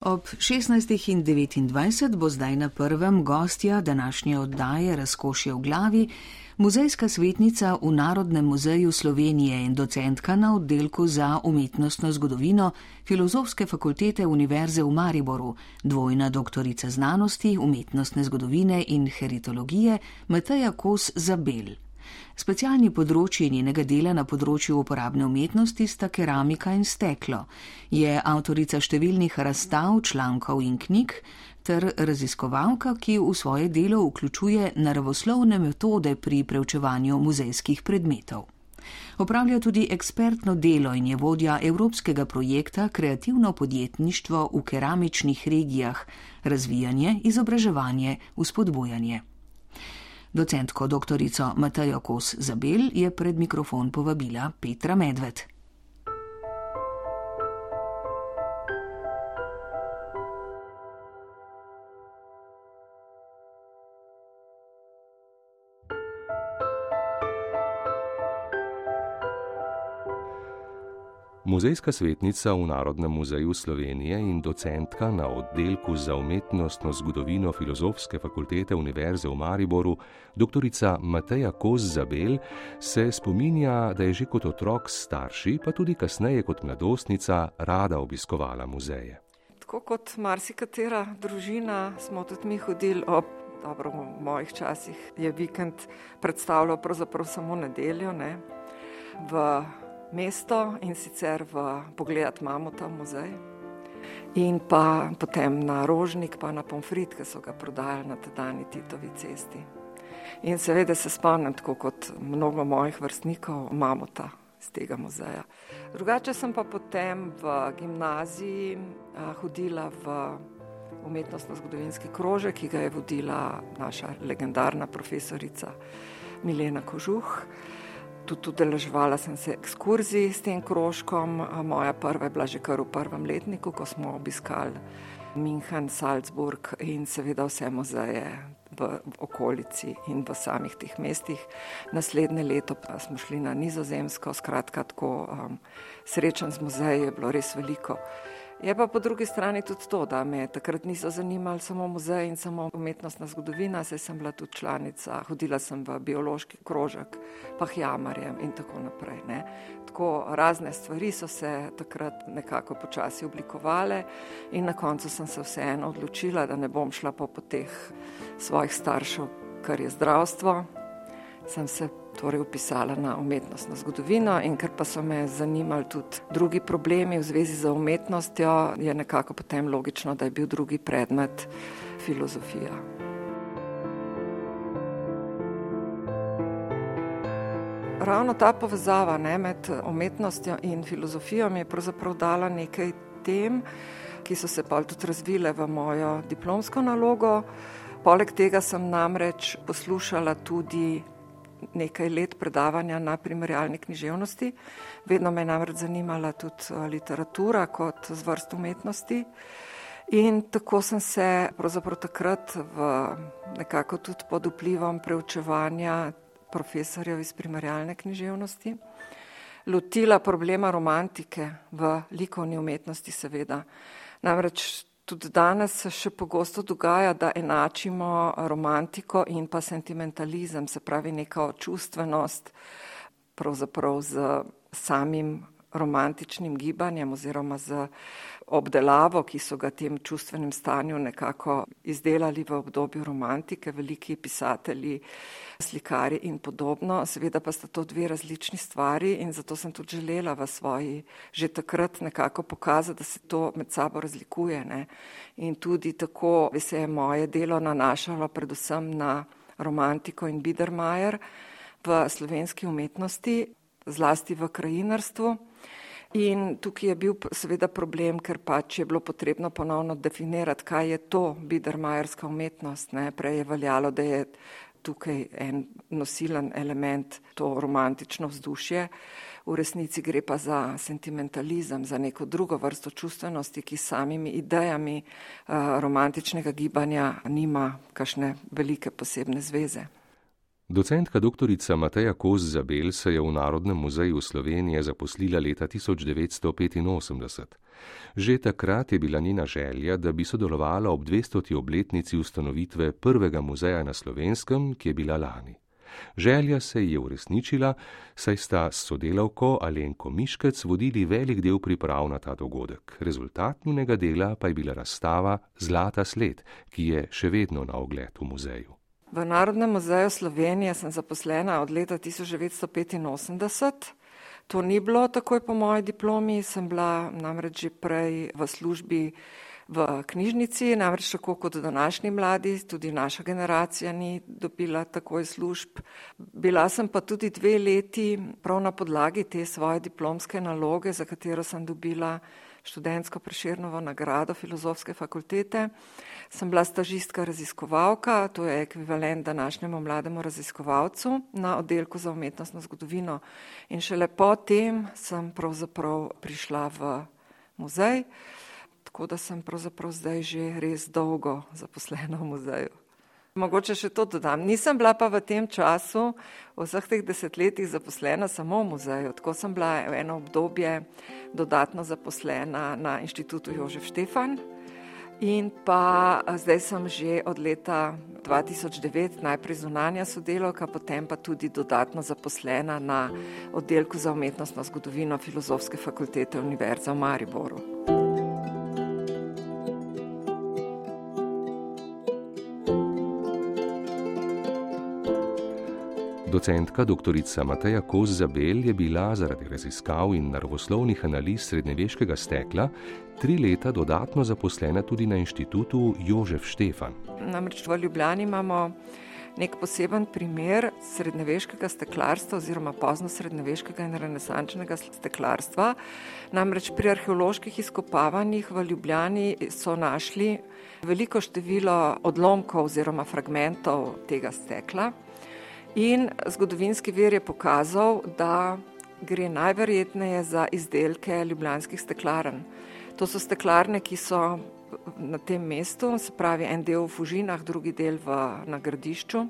Ob 16.29 bo zdaj na prvem gostja današnje oddaje Razkošje v glavi, muzejska svetnica v Narodnem muzeju Slovenije in docentka na oddelku za umetnostno zgodovino Filozofske fakultete Univerze v Mariboru, dvojna doktorica znanosti, umetnostne zgodovine in heritologije Mateja Kos Zabel. Specialni področji njenega dela na področju uporabne umetnosti sta keramika in steklo. Je avtorica številnih razstav, člankov in knjig ter raziskovalka, ki v svoje delo vključuje naravoslovne metode pri preučevanju muzejskih predmetov. Opravlja tudi ekspertno delo in je vodja evropskega projekta Kreativno podjetništvo v keramičnih regijah, razvijanje, izobraževanje, uspodbujanje. Docentko dr. Matejo Kos Zabel je pred mikrofon povabila Petra Medved. Muzejska svetnica v Narodnem muzeju Slovenije in docentka na oddelku za umetnostno zgodovino Filozofske fakultete Univerze v Mariboru, dr. Mateja Koz Zabel, se spominja, da je že kot otrok starši, pa tudi kasneje kot mladostnica, rada obiskovala muzeje. Tako kot marsikatera družina, smo tudi mi hodili ob. Dobro, v mojih časih je vikend predstavljal pravzaprav samo nedeljo. Ne? V mesto in sicer v pogled Mamuta muzej. In pa potem na Rožnik, pa na Pomfrit, ki so ga prodajali na tedajni Titovi cesti. In seveda se spomnim, tako kot mnogo mojih vrstnikov, Mamuta z tega muzeja. Drugače sem pa potem v gimnaziji hodila v umetnostno-zgodovinski krožek, ki ga je vodila naša legendarna profesorica Milena Kožuh tudi udeleževala sem se ekskurzij s tem krožkom. Moja prva je bila že kar v prvem letniku, ko smo obiskali München, Salzburg in seveda vse muzeje v okolici in v samih teh mestih. Naslednje leto pa smo šli na Nizozemsko, skratka, tako um, srečen z muzeji je bilo res veliko. Je pa po drugi strani tudi to, da me takrat niso zanimali samo muzej in samo umetnostna zgodovina, saj sem bila tudi članica, hodila sem v biološki krožek, pa jamarjem in tako naprej. Ne. Tako razne stvari so se takrat nekako počasi oblikovale in na koncu sem se vseeno odločila, da ne bom šla po poteh svojih staršev, kar je zdravstvo. Sem se torej upisala na umetnostno zgodovino in ker pa so me zanimali tudi drugi problemi v zvezi z umetnostjo, je nekako potem logično, da je bil drugi predmet filozofija. Ravno ta povezava ne, med umetnostjo in filozofijo mi je pravzaprav dala nekaj tem, ki so se pa tudi razvile v mojo diplomsko nalogo. Poleg tega sem namreč poslušala tudi nekaj let predavanja na primerjalni književnosti. Vedno me je namreč zanimala tudi eh, literatura kot zvrst umetnosti. In tako sem se pravzaprav takrat v nekako tudi pod vplivom preučevanja profesorjev iz primerjalne književnosti lotila problema romantike v likovni umetnosti seveda. Namreč tudi danes se še pogosto dogaja, da enačimo romantiko in pa sentimentalizem, se pravi neka čustvenost pravzaprav z samim romantičnim gibanjem oziroma z obdelavo, ki so ga tem čustvenem stanju nekako izdelali v obdobju romantike, veliki pisatelji, slikari in podobno. Seveda pa sta to dve različni stvari in zato sem tudi želela v svoji že takrat nekako pokazati, da se to med sabo razlikuje. Ne. In tudi tako bi se je moje delo nanašalo predvsem na romantiko in Biedermajer v slovenski umetnosti, zlasti v krajinarstvu. In tukaj je bil seveda problem, ker pač je bilo potrebno ponovno definirati, kaj je to bidermajerska umetnost. Ne. Prej je veljalo, da je tukaj en nosilen element, to romantično vzdušje. V resnici gre pa za sentimentalizem, za neko drugo vrsto čustvenosti, ki s samimi idejami uh, romantičnega gibanja nima kakšne velike posebne zveze. Docentka dr. Mateja Koz Zabel se je v Narodnem muzeju Slovenije zaposlila leta 1985. Že takrat je bila njena želja, da bi sodelovala ob 200. obletnici ustanovitve prvega muzeja na slovenskem, ki je bila lani. Želja se je uresničila, saj sta s sodelavko Alenko Miškec vodili velik del priprav na ta dogodek. Rezultat njunega dela pa je bila razstava Zlata sled, ki je še vedno na ogled v muzeju. V Narodnem muzeju Slovenije sem zaposlena od leta 1985. To ni bilo takoj po moji diplomi, sem bila namreč že prej v službi v knjižnici, namreč tako kot današnji mladi, tudi naša generacija ni dobila takoj služb. Bila sem pa tudi dve leti prav na podlagi te svoje diplomske naloge, za katero sem dobila študentsko preširnovo nagrado filozofske fakultete. Sem bila stažistka raziskovalka, to je ekvivalent današnjemu mlademu raziskovalcu na oddelku za umetnostno zgodovino. In šele potem sem pravzaprav prišla v muzej. Tako da sem pravzaprav zdaj že res dolgo zaposlena v muzeju. Mogoče še to dodam. Nisem bila pa v tem času, v vseh teh desetletjih, zaposlena samo v muzeju. Tako sem bila eno obdobje dodatno zaposlena na inštitutu Jožef Štefan. In pa zdaj sem že od leta 2009 najprej zunanja sodelovka, potem pa tudi dodatno zaposlena na oddelku za umetnostno zgodovino Filozofske fakultete Univerze v Mariboru. Docentka dr. Mateja Koz-Zabel je bila zaradi raziskav in naravoslovnih analiz srednjeveškega stekla tri leta dodatno zaposlena tudi na inštitutu Jožef Štefan. Namreč v Ljubljani imamo nek poseben primer srednjeveškega steklarstva oziroma pozno srednjeveškega in renesančnega steklarstva. Namreč pri arheoloških izkopavanjih v Ljubljani so našli veliko število odlomkov oziroma fragmentov tega stekla. In zgodovinski vir je pokazal, da gre najverjetneje za izdelke ljubljanskih steklarn. To so steklarne, ki so na tem mestu, se pravi en del v Fužinah, drugi del v nagradišču,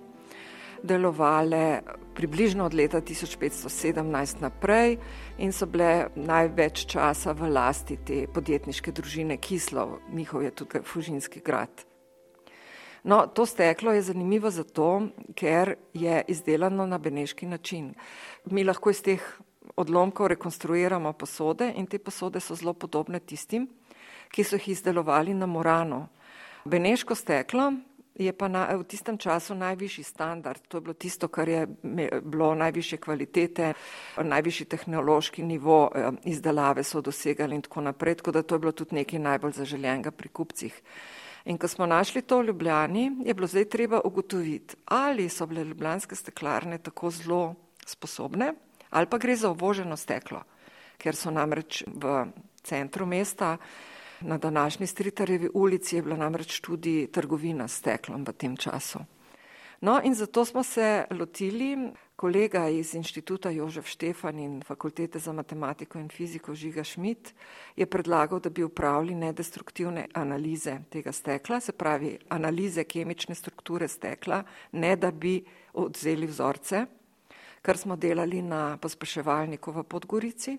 delovale približno od leta 1517 naprej in so bile največ časa v lasti te podjetniške družine Kislov, njihov je tudi Fužinski grad. No, to steklo je zanimivo zato, ker je izdelano na beneški način. Mi lahko iz teh odlomkov rekonstruiramo posode in te posode so zelo podobne tistim, ki so jih izdelovali na Morano. Beneško steklo je pa na, v tistem času najvišji standard, to je bilo tisto, kar je bilo najvišje kvalitete, najvišji tehnološki nivo eh, izdelave so dosegali in tako naprej, tako da to je bilo tudi nekaj najbolj zaželjenega pri kupcih. In ko smo našli to v Ljubljani, je bilo zdaj treba ugotoviti, ali so bile ljubljanske steklarne tako zelo sposobne, ali pa gre za uvoženo steklo, ker so namreč v centru mesta, na današnji Stritarjevi ulici, je bila namreč tudi trgovina s steklom v tem času. No, in zato smo se lotili kolega iz inštituta Jožef Štefan in fakultete za matematiko in fiziko Žiga Šmit je predlagal, da bi upravili nedestruktivne analize tega stekla, se pravi analize kemične strukture stekla, ne da bi odzeli vzorce, kar smo delali na pospeševalniku v Podgorici.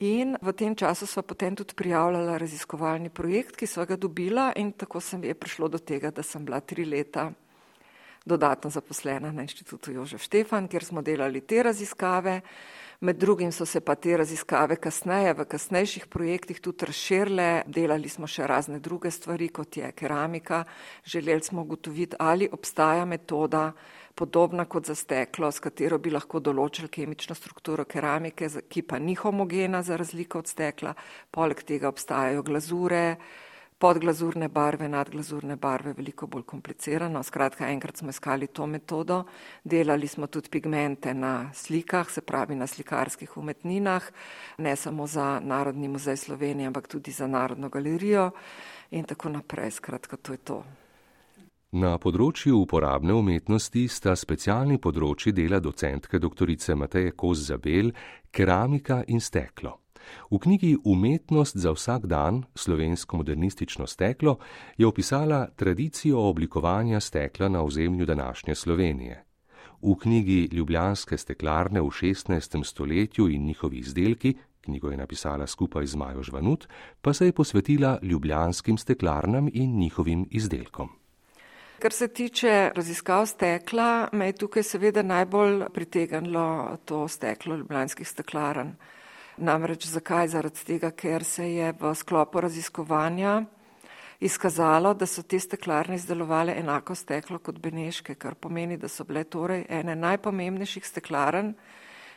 In v tem času smo potem tudi prijavljala raziskovalni projekt, ki so ga dobila in tako sem je prišlo do tega, da sem bila tri leta dodatno zaposlena na inštitutu Jožef Štefan, kjer smo delali te raziskave. Med drugim so se pa te raziskave kasneje v kasnejših projektih tudi razširile, delali smo še razne druge stvari, kot je keramika. Želeli smo ugotoviti, ali obstaja metoda podobna kot za steklo, s katero bi lahko določili kemično strukturo keramike, ki pa ni homogena za razliko od stekla. Poleg tega obstajajo glazure, podglazurne barve, nadglazurne barve, veliko bolj komplicirano. Skratka, enkrat smo iskali to metodo, delali smo tudi pigmente na slikah, se pravi na slikarskih umetninah, ne samo za Narodni muzej Slovenije, ampak tudi za Narodno galerijo in tako naprej. Skratka, to je to. Na področju uporabne umetnosti sta specialni področji dela docentke dr. Mateje Koz Zabel, keramika in steklo. V knjigi Umetnost za vsak dan, slovensko modernistično steklo, je opisala tradicijo oblikovanja stekla na ozemlju današnje Slovenije. V knjigi Ljubljanske steklarne v 16. stoletju in njihovi izdelki knjigo je napisala skupaj z Majo Žvanut, pa se je posvetila ljubljanskim steklarnam in njihovim izdelkom. Kar se tiče raziskav stekla, me je tukaj seveda najbolj pritegnilo to steklo ljubljanskih steklarn. Namreč zakaj? Zaradi tega, ker se je v sklopu raziskovanja izkazalo, da so te steklarne izdelovale enako steklo kot Beneške, kar pomeni, da so bile torej ene najpomembnejših steklarn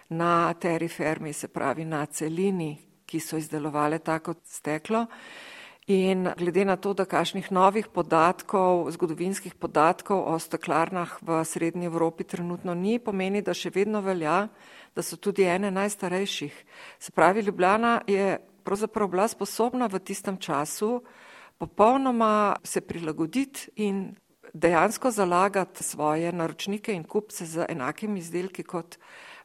na terifermi, se pravi na celini, ki so izdelovale tako steklo. In glede na to, da kakšnih novih podatkov, zgodovinskih podatkov o steklarnah v Srednji Evropi trenutno ni, pomeni, da še vedno velja, da so tudi ene najstarejših. Se pravi, Ljubljana je pravzaprav bila sposobna v tistem času popolnoma se prilagoditi in dejansko zalagati svoje naročnike in kupce z enakimi izdelki kot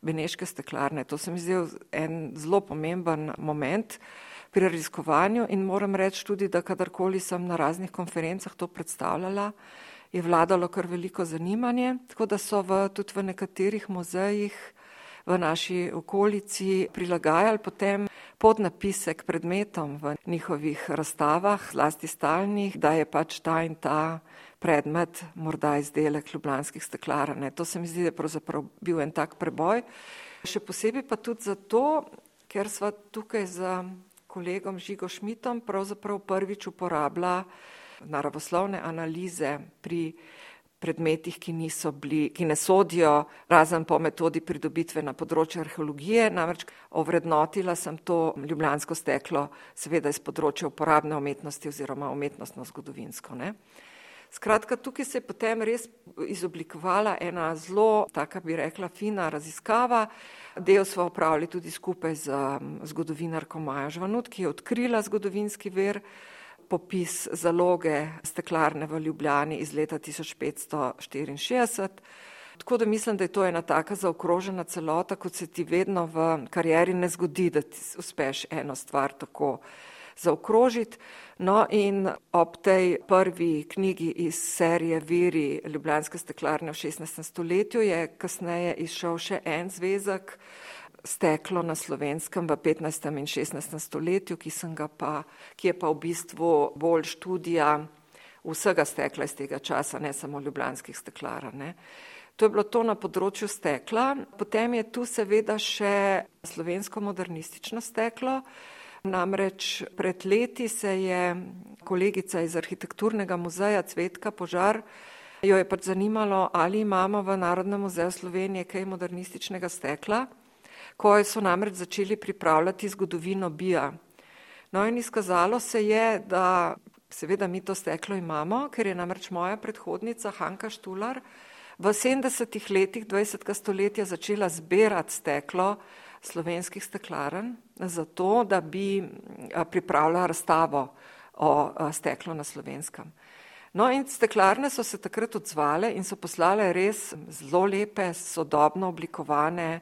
beneške steklarne. To se mi zdi en zelo pomemben moment pri raziskovanju in moram reči tudi, da kadarkoli sem na raznih konferencah to predstavljala, je vladalo kar veliko zanimanje, tako da so v, tudi v nekaterih muzejih v naši okolici prilagajali potem podnapise k predmetom v njihovih razstavah, zlasti stalnih, da je pač ta in ta predmet morda izdelek ljubljanskih steklarn. To se mi zdi, da je pravzaprav bil en tak preboj. Še posebej pa tudi zato, ker sva tukaj z kolegom Žigo Šmitom pravzaprav prvič uporabila naravoslovne analize pri predmetih, ki, bili, ki ne sodijo razen po metodi pridobitve na področju arheologije, namreč ovrednotila sem to ljubljansko steklo, seveda iz področja uporabne umetnosti oziroma umetnostno-zgodovinsko. Ne. Skratka, tukaj se je potem res izoblikovala ena zelo, taka bi rekla, fina raziskava. Del smo upravili tudi skupaj z zgodovinarko Majo Žvanut, ki je odkrila zgodovinski ver popis zaloge steklarne v Ljubljani iz leta 1564. Tako da mislim, da je to ena taka zaokrožena celota, kot se ti vedno v karieri ne zgodi, da ti uspeš eno stvar tako zaokrožiti. No in ob tej prvi knjigi iz serije Viri Ljubljanske steklarne v 16. stoletju je kasneje izšel še en zvezek, steklo na slovenskem v 15. in 16. stoletju, ki, pa, ki je pa v bistvu bolj študija vsega stekla iz tega časa, ne samo ljubljanskih steklarn. To je bilo to na področju stekla. Potem je tu seveda še slovensko modernistično steklo. Namreč pred leti se je kolegica iz arhitekturnega muzeja Cvetka Požar jo je pač zanimalo, ali imamo v Narodnem muzeju Slovenije kaj modernističnega stekla ko so namreč začeli pripravljati zgodovino bija. No in izkazalo se je, da seveda mi to steklo imamo, ker je namreč moja predhodnica Hanka Štular v 70-ih letih 20. stoletja začela zbirati steklo slovenskih steklarn, zato da bi pripravila razstavo o steklu na slovenskem. No in steklarne so se takrat odzvale in so poslale res zelo lepe, sodobno oblikovane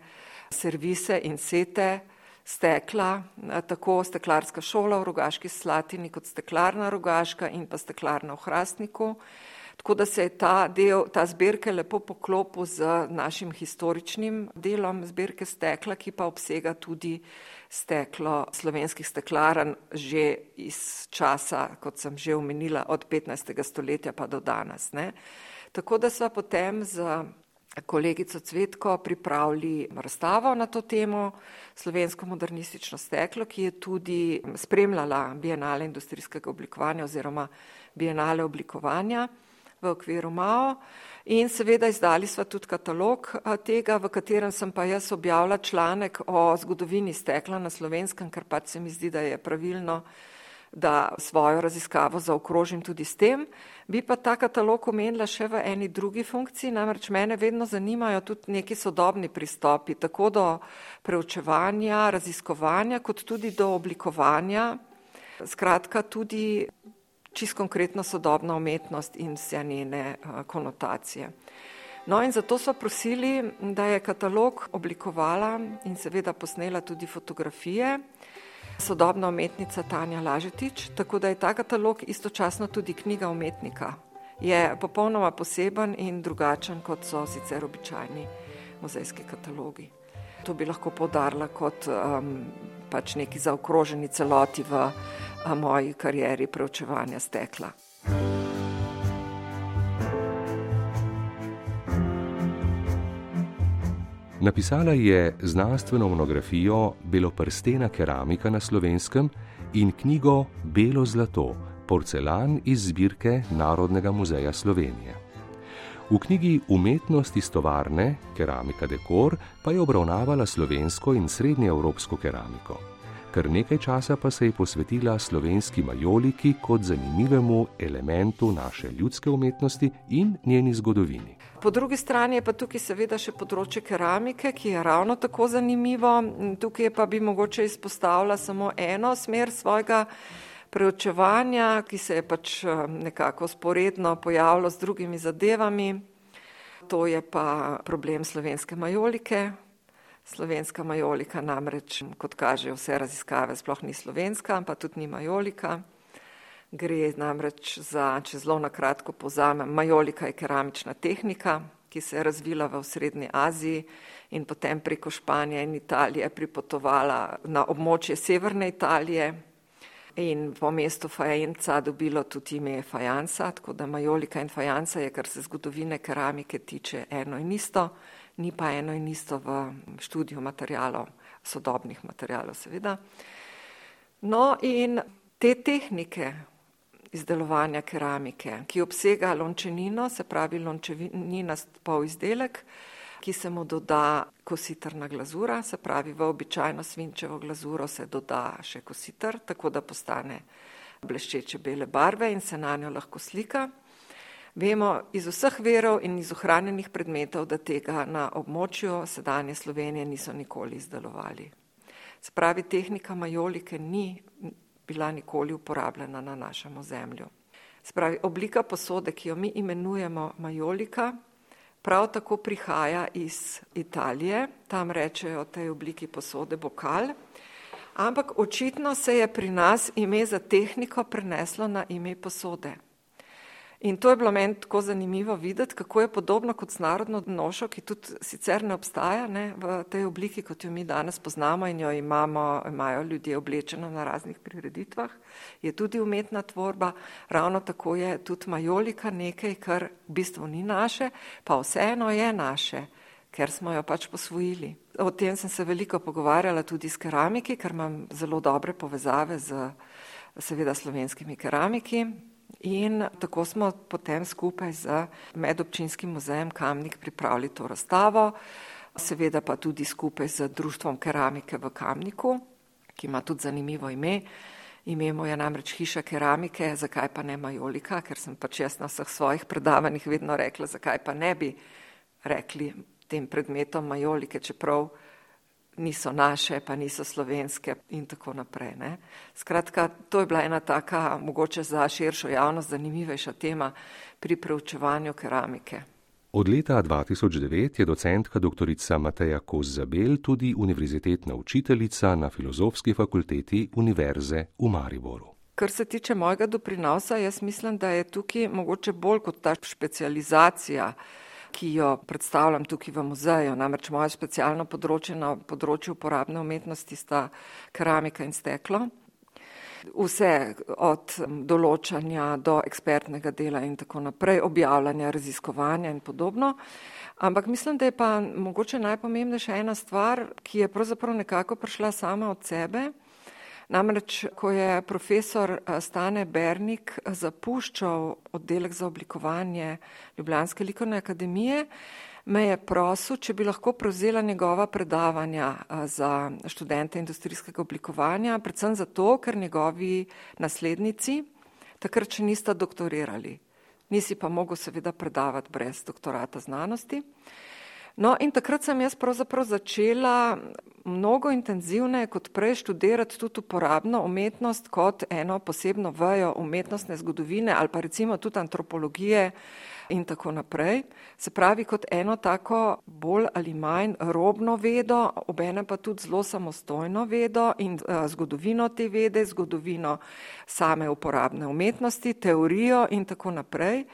servise in sete stekla, tako steklarska šola v Rogaški Slatini kot steklarna Rogaška in pa steklarna v Hrastniku. Tako da se je ta del, ta zbirka lepo poklopil z našim historičnim delom zbirke stekla, ki pa obsega tudi steklo slovenskih steklarn že iz časa, kot sem že omenila, od 15. stoletja pa do danes. Ne. Tako da sva potem z kolegico Cvetko pripravili razstavo na to temo, slovensko modernistično steklo, ki je tudi spremljala bienale industrijskega oblikovanja oziroma bienale oblikovanja v okviru MAO. In seveda izdali smo tudi katalog tega, v katerem sem pa jaz objavila članek o zgodovini stekla na slovenskem, ker pač se mi zdi, da je pravilno da svojo raziskavo zaokrožim tudi s tem. Bi pa ta katalog omenila še v eni drugi funkciji, namreč mene vedno zanimajo tudi neki sodobni pristopi, tako do preučevanja, raziskovanja, kot tudi do oblikovanja. Skratka, tudi čist konkretno sodobna umetnost in vse njene konotacije. No in zato so prosili, da je katalog oblikovala in seveda posnela tudi fotografije sodobna umetnica Tanja Lažetič, tako da je ta katalog istočasno tudi knjiga umetnika. Je popolnoma poseben in drugačen, kot so sicer običajni muzejski katalogi. To bi lahko podarila kot um, pač neki zaokroženi celoti v moji karieri preučevanja stekla. Napisala je znanstveno monografijo Beloprstena keramika na slovenskem in knjigo Belo zlato, porcelan iz zbirke Narodnega muzeja Slovenije. V knjigi Umetnost iz tovarne, keramika dekor, pa je obravnavala slovensko in srednjeevropsko keramiko. Kar nekaj časa pa se je posvetila slovenski majoliki kot zanimivemu elementu naše ljudske umetnosti in njeni zgodovini. Po drugi strani je pa tukaj seveda še področje keramike, ki je ravno tako zanimivo. Tukaj pa bi mogoče izpostavila samo eno smer svojega preučevanja, ki se je pač eh, nekako sporedno pojavilo z drugimi zadevami. To je pa problem slovenske majolike. Slovenska majolika namreč, kot kažejo vse raziskave, sploh ni slovenska, pa tudi ni majolika. Gre namreč za, če zelo na kratko povzamem, majolika je keramična tehnika, ki se je razvila v Srednji Aziji in potem preko Španije in Italije pripotovala na območje severne Italije in po mestu Fajenca dobilo tudi ime Fajansa, tako da majolika in Fajansa je, kar se zgodovine keramike tiče, eno in isto, ni pa eno in isto v študiju materijalov, sodobnih materijalov seveda. No in te tehnike, izdelovanja keramike, ki obsega lončenino, se pravi lončenina pol izdelek, ki se mu doda kositrna glazura, se pravi v običajno svinčevo glazuro se doda še kositr, tako da postane bleščeče bele barve in se na njo lahko slika. Vemo iz vseh verov in iz ohranjenih predmetov, da tega na območju sedanje Slovenije niso nikoli izdelovali. Se pravi, tehnika majolike ni bila nikoli uporabljena na našem ozemlju. Spravi, oblika posode, ki jo mi imenujemo majolika, prav tako prihaja iz Italije, tam rečejo tej obliki posode bokal, ampak očitno se je pri nas ime za tehniko preneslo na ime posode. In to je bilo meni tako zanimivo videti, kako je podobno kot s narodno nošo, ki tudi sicer ne obstaja ne, v tej obliki, kot jo mi danes poznamo in jo imamo, imajo ljudje oblečeno na raznih prireditvah, je tudi umetna tvorba, ravno tako je tudi majolika nekaj, kar v bistvu ni naše, pa vseeno je naše, ker smo jo pač posvojili. O tem sem se veliko pogovarjala tudi s keramiki, ker imam zelo dobre povezave z seveda slovenskimi keramiki. In tako smo potem skupaj z medobčinskim muzejem Kamnik pripravili to razstavo, seveda pa tudi skupaj z Društvom keramike v Kamniku, ki ima tudi zanimivo ime. Ime mu je namreč Hiša keramike, zakaj pa ne Majolika, ker sem pač jaz na vseh svojih predavanjih vedno rekla, zakaj pa ne bi rekli tem predmetom Majolike, čeprav niso naše, pa niso slovenske in tako naprej. Ne. Skratka, to je bila ena taka, mogoče za širšo javnost, zanimivejša tema pri preučevanju keramike. Od leta 2009 je docentka dr. Mateja Koz-Zabel tudi univerzitetna učiteljica na Filozofski fakulteti Univerze v Mariboru. Kar se tiče mojega doprinosa, jaz mislim, da je tukaj mogoče bolj kot ta specializacija ki jo predstavljam tukaj v muzeju. Namreč moje specialno področje na področju uporabne umetnosti sta keramika in steklo. Vse od določanja do ekspertnega dela in tako naprej, objavljanja, raziskovanja in podobno. Ampak mislim, da je pa mogoče najpomembnejša ena stvar, ki je pravzaprav nekako prišla sama od sebe. Namreč, ko je profesor eh, Stane Bernik zapuščal oddelek za oblikovanje Ljubljanske likovne akademije, me je prosil, če bi lahko prevzela njegova predavanja eh, za študente industrijskega oblikovanja, predvsem zato, ker njegovi naslednici takrat še nista doktorirali. Nisi pa mogel seveda predavati brez doktorata znanosti. No, in takrat sem jaz pravzaprav začela mnogo intenzivneje kot prej študirati tudi uporabno umetnost kot eno posebno vejo umetnostne zgodovine ali pa recimo tudi antropologije in tako naprej. Se pravi kot eno tako bolj ali manj robno vedo, obene pa tudi zelo samostojno vedo in uh, zgodovino te vede, zgodovino same uporabne umetnosti, teorijo in tako naprej.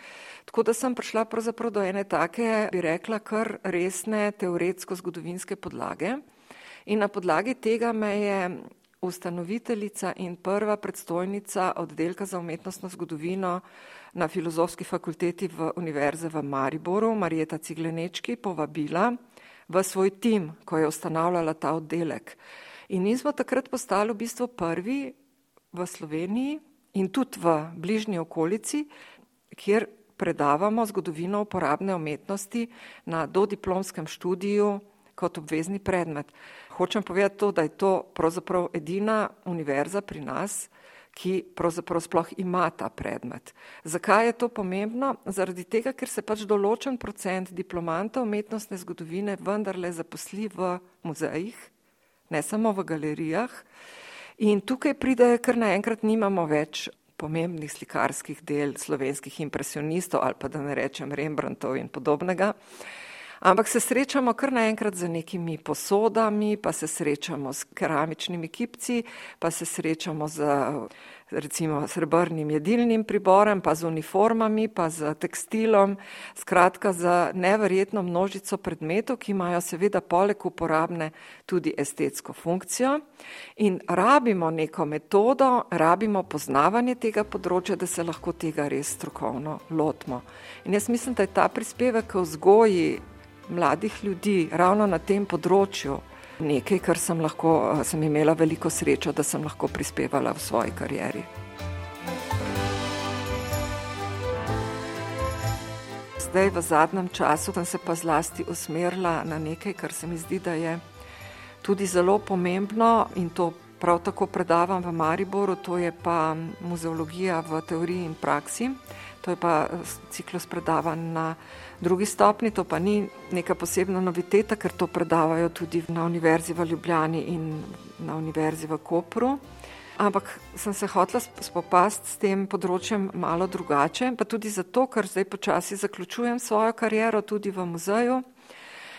Tako da sem prišla pravzaprav do ene take, bi rekla, kar resne teoretsko-zgodovinske podlage. In na podlagi tega me je ustanoviteljica in prva predstojnica oddelka za umetnostno zgodovino na Filozofski fakulteti v Univerze v Mariboru, Marijeta Ciglenečki, povabila v svoj tim, ko je ustanavljala ta oddelek. In mi smo takrat postali v bistvu prvi v Sloveniji in tudi v bližnji okolici, kjer predavamo zgodovino uporabne umetnosti na dodiplomskem študiju kot obvezni predmet. Hočem povedati to, da je to pravzaprav edina univerza pri nas, ki pravzaprav sploh ima ta predmet. Zakaj je to pomembno? Zaradi tega, ker se pač določen procent diplomantov umetnostne zgodovine vendarle zaposli v muzejih, ne samo v galerijah. In tukaj pride, ker naenkrat nimamo več pomembnih slikarskih del slovenskih impresionistov ali pa da ne rečem Rembrandtov in podobnega. Ampak se srečamo kar naenkrat z nekimi posodami, pa se srečamo s keramičnimi kipci, pa se srečamo z recimo srebrnim jedilnim priborem, pa z uniformami, pa z tekstilom, skratka za neverjetno množico predmetov, ki imajo seveda poleg uporabne tudi estetsko funkcijo. In rabimo neko metodo, rabimo poznavanje tega področja, da se lahko tega res strokovno lotimo. In jaz mislim, da je ta prispevek k vzgoji mladih ljudi ravno na tem področju nekaj, kar sem lahko, sem imela veliko srečo, da sem lahko prispevala v svoji karieri. Zdaj v zadnjem času sem se pa zlasti usmerila na nekaj, kar se mi zdi, da je tudi zelo pomembno in to prav tako predavam v Mariboru, to je pa muzeologija v teoriji in praksi. To je pa ciklus predavanj na drugi stopni, to pa ni neka posebna noviteta, ker to predavajo tudi na Univerzi v Ljubljani in na Univerzi v Kopru. Ampak sem se hotela spopasti s tem področjem malo drugače, pa tudi zato, ker zdaj počasi zaključujem svojo kariero tudi v muzeju.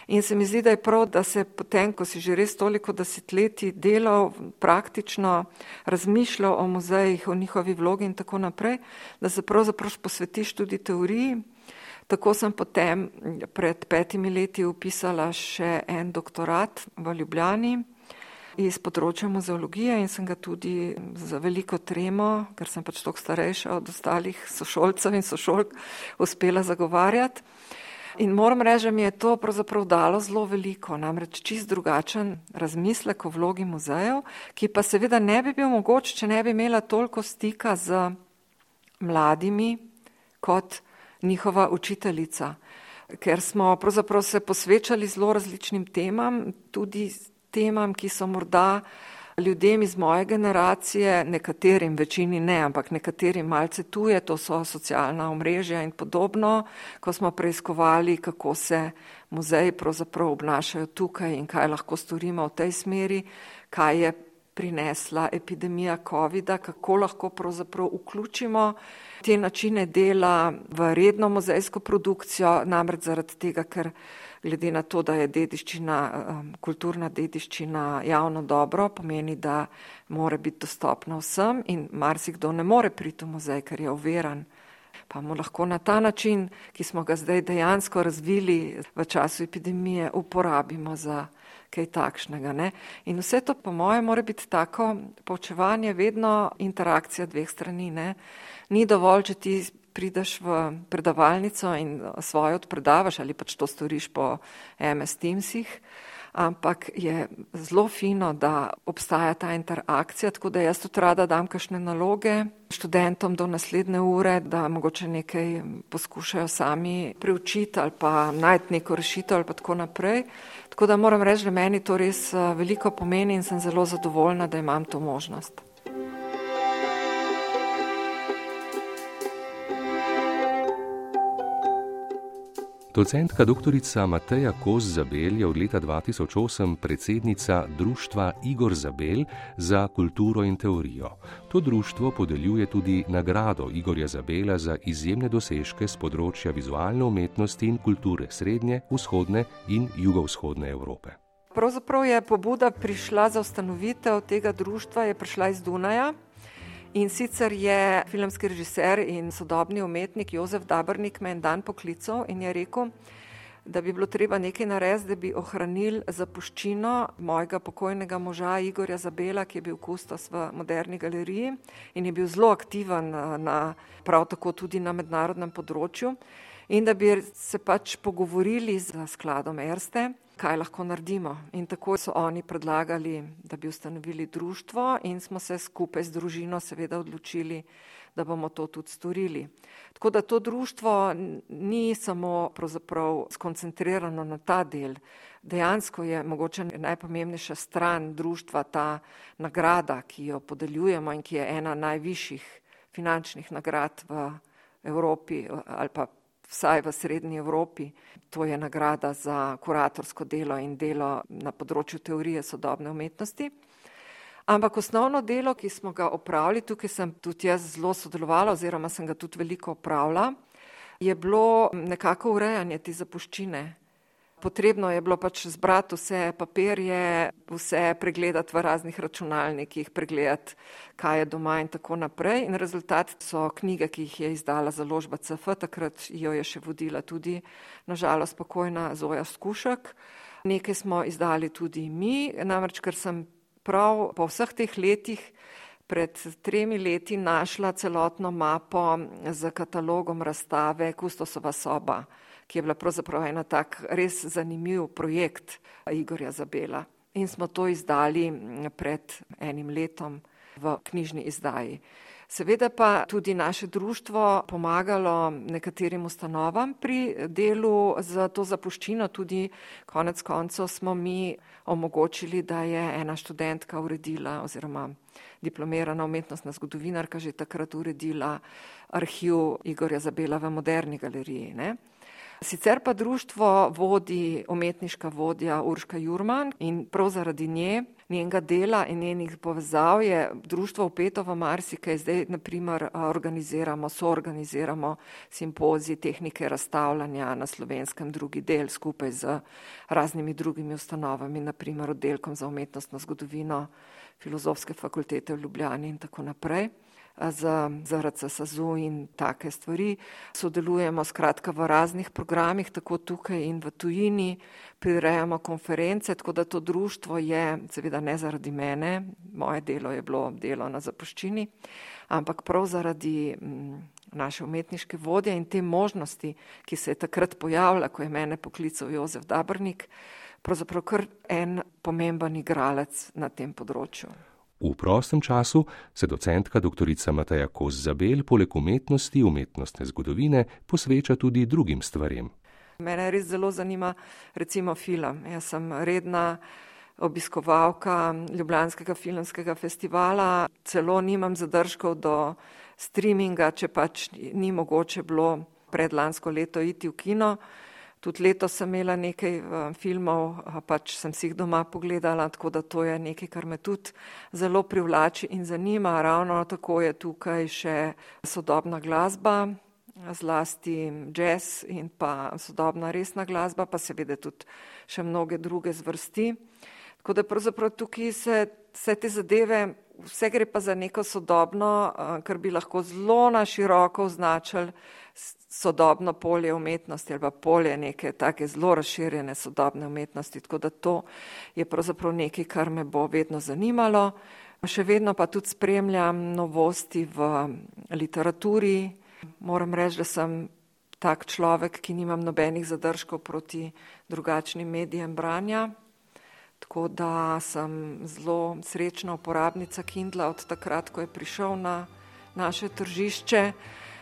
In se mi zdi, da je prav, da se potem, ko si že res toliko desetletij delal, praktično razmišljal o muzejih, o njihovi vlogi in tako naprej, da se pravzaprav posvetiš tudi teoriji. Tako sem potem pred petimi leti upisala še en doktorat v Ljubljani iz področja muzeologije in sem ga tudi za veliko tremo, ker sem pač toliko starejša od ostalih sošolcev in sošolk, uspela zagovarjati. In moram reči, da mi je to pravzaprav dalo zelo veliko, namreč čist drugačen razmislek o vlogi muzejev, ki pa seveda ne bi bil mogoč, če ne bi imela toliko stika z mladimi kot njihova učiteljica, ker smo pravzaprav se posvečali zelo različnim temam, tudi temam, ki so morda ljudem iz moje generacije, nekaterim, večini ne, ampak nekaterim malce tuje, to so socialna omrežja in podobno, ko smo preiskovali, kako se muzeji pravzaprav obnašajo tukaj in kaj lahko storimo v tej smeri, kaj je prinesla epidemija COVID-a, kako lahko pravzaprav vključimo te načine dela v redno muzejsko produkcijo, namreč zaradi tega, ker glede na to, da je dediščina, kulturna dediščina javno dobro, pomeni, da mora biti dostopna vsem in marsikdo ne more priti v muzej, ker je overan. Pa mu lahko na ta način, ki smo ga zdaj dejansko razvili v času epidemije, uporabimo za kaj takšnega. Ne? In vse to, po mojem, mora biti tako poučevanje, vedno interakcija dveh strani. Ne? Ni dovolj, če ti prideš v predavalnico in svojo odpredavaš ali pač to storiš po MS Teamsih, ampak je zelo fino, da obstaja ta interakcija, tako da jaz tudi rada dam kakšne naloge študentom do naslednje ure, da mogoče nekaj poskušajo sami preučiti ali pa najti neko rešitev ali pa tako naprej. Tako da moram reči, da meni to res eh, veliko pomeni in sem zelo zadovoljna, da imam to možnost. Docentka dr. Mateja Kos Zabel je od leta 2008 predsednica Društva Igor Zabel za kulturo in teorijo. To društvo podeljuje tudi nagrado Igorja Zabela za izjemne dosežke z področja vizualne umetnosti in kulture srednje, vzhodne in jugovzhodne Evrope. Pravzaprav je pobuda prišla za ustanovitev tega društva, je prišla iz Dunaja. In sicer je filmski režiser in sodobni umetnik Jozef Dabrnik me en dan poklical in je rekel, da bi bilo treba nekaj narediti, da bi ohranili zapuščino mojega pokojnega moža Igorja Zabela, ki je bil kustos v moderni galeriji in je bil zelo aktiven na, prav tako tudi na mednarodnem področju. In da bi se pač pogovorili z skladom Erste, kaj lahko naredimo. In tako so oni predlagali, da bi ustanovili društvo in smo se skupaj z družino seveda odločili, da bomo to tudi storili. Tako da to društvo ni samo pravzaprav skoncentrirano na ta del. Dejansko je mogoče najpomembnejša stran društva ta nagrada, ki jo podeljujemo in ki je ena najvišjih finančnih nagrad v Evropi ali pa vsaj v srednji Evropi. To je nagrada za kuratorsko delo in delo na področju teorije sodobne umetnosti. Ampak osnovno delo, ki smo ga opravili, tukaj sem tudi jaz zelo sodelovala oziroma sem ga tudi veliko opravila, je bilo nekako urejanje te zapuščine. Potrebno je bilo pač zbrati vse papirje, vse pregledati v raznih računalnikih, pregledati, kaj je doma in tako naprej. In rezultat so knjige, ki jih je izdala založba CF, takrat jo je še vodila tudi nažalost pokojna Zoja Skušek. Nekaj smo izdali tudi mi, namreč ker sem prav po vseh teh letih pred tremi leti našla celotno mapo z katalogom razstave Kustosova soba, ki je bila pravzaprav ena tak res zanimiv projekt Igorja Zabela. In smo to izdali pred enim letom v knjižni izdaji. Seveda pa tudi naše društvo pomagalo nekaterim ustanovam pri delu za to zapuščino, tudi konec koncev smo mi omogočili, da je ena študentka uredila oziroma diplomirana umetnostna zgodovinarka že takrat uredila arhiv Igorja Zabela v moderni galeriji. Ne? Sicer pa društvo vodi umetniška vodja Urška Jurman in prav zaradi nje, njenega dela in njenih povezav je društvo upeto v marsikaj. Zdaj naprimer organiziramo, soorganiziramo simpozij tehnike razstavljanja na slovenskem drugi del skupaj z raznimi drugimi ustanovami, naprimer oddelkom za umetnostno zgodovino Filozofske fakultete v Ljubljani in tako naprej z ZRC SAZU in take stvari. Sodelujemo skratka v raznih programih, tako tukaj in v tujini, prirejamo konference, tako da to društvo je, seveda ne zaradi mene, moje delo je bilo delo na zapuščini, ampak prav zaradi naše umetniške vodje in te možnosti, ki se je takrat pojavila, ko je mene poklical Jozef Dabrnik, pravzaprav kar en pomemben igralec na tem področju. V prostem času se docentka dr. Mateja Kos Zabel poleg umetnosti, umetnostne zgodovine posveča tudi drugim stvarem. Mene res zelo zanima recimo film. Jaz sem redna obiskovalka Ljubljanskega filmskega festivala, celo nimam zadržkov do streaminga, če pač ni mogoče bilo predlansko leto iti v kino. Tudi letos sem imela nekaj filmov, pač sem si jih doma pogledala, tako da to je nekaj, kar me tudi zelo privlači in zanima. Ravno tako je tukaj še sodobna glasba, zlasti jazz in pa sodobna resna glasba, pa seveda tudi še mnoge druge zvrsti. Tako da pravzaprav tukaj se vse te zadeve, vse gre pa za neko sodobno, kar bi lahko zelo na široko označili sodobno polje umetnosti ali pa polje neke take zelo razširjene sodobne umetnosti, tako da to je pravzaprav nekaj, kar me bo vedno zanimalo. Še vedno pa tudi spremljam novosti v literaturi. Moram reči, da sem tak človek, ki nimam nobenih zadržkov proti drugačnim medijem branja. Tako da sem zelo srečna uporabnica Kindla od takrat, ko je prišel na naše tržišče.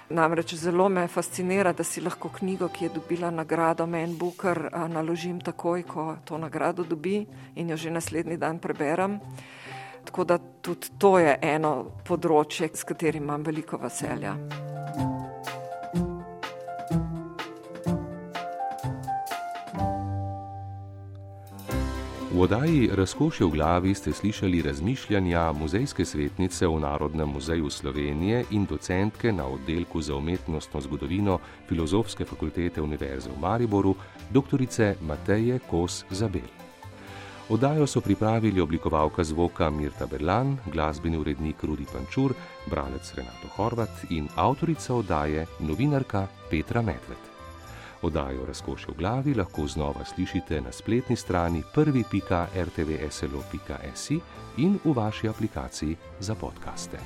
Namreč zelo me fascinira, da si lahko knjigo, ki je dobila nagrado Man Booker, naložim takoj, ko to nagrado dobi in jo že naslednji dan preberem. Tako da tudi to je eno področje, s katerim imam veliko veselja. V oddaji Razkošje v glavi ste slišali razmišljanja muzejske svetnice v Narodnem muzeju Slovenije in docentke na oddelku za umetnostno zgodovino Filozofske fakultete Univerze v Mariboru, dr. Mateje Kos Zabel. Oddajo so pripravili oblikovalka zvoka Mirta Berlan, glasbeni urednik Rudi Pančur, bralec Renato Horvat in avtorica oddaje novinarka Petra Medved. Odajo razkošje v glavi lahko znova slišite na spletni strani prvi.rtvslo.si in v vaši aplikaciji za podkaste.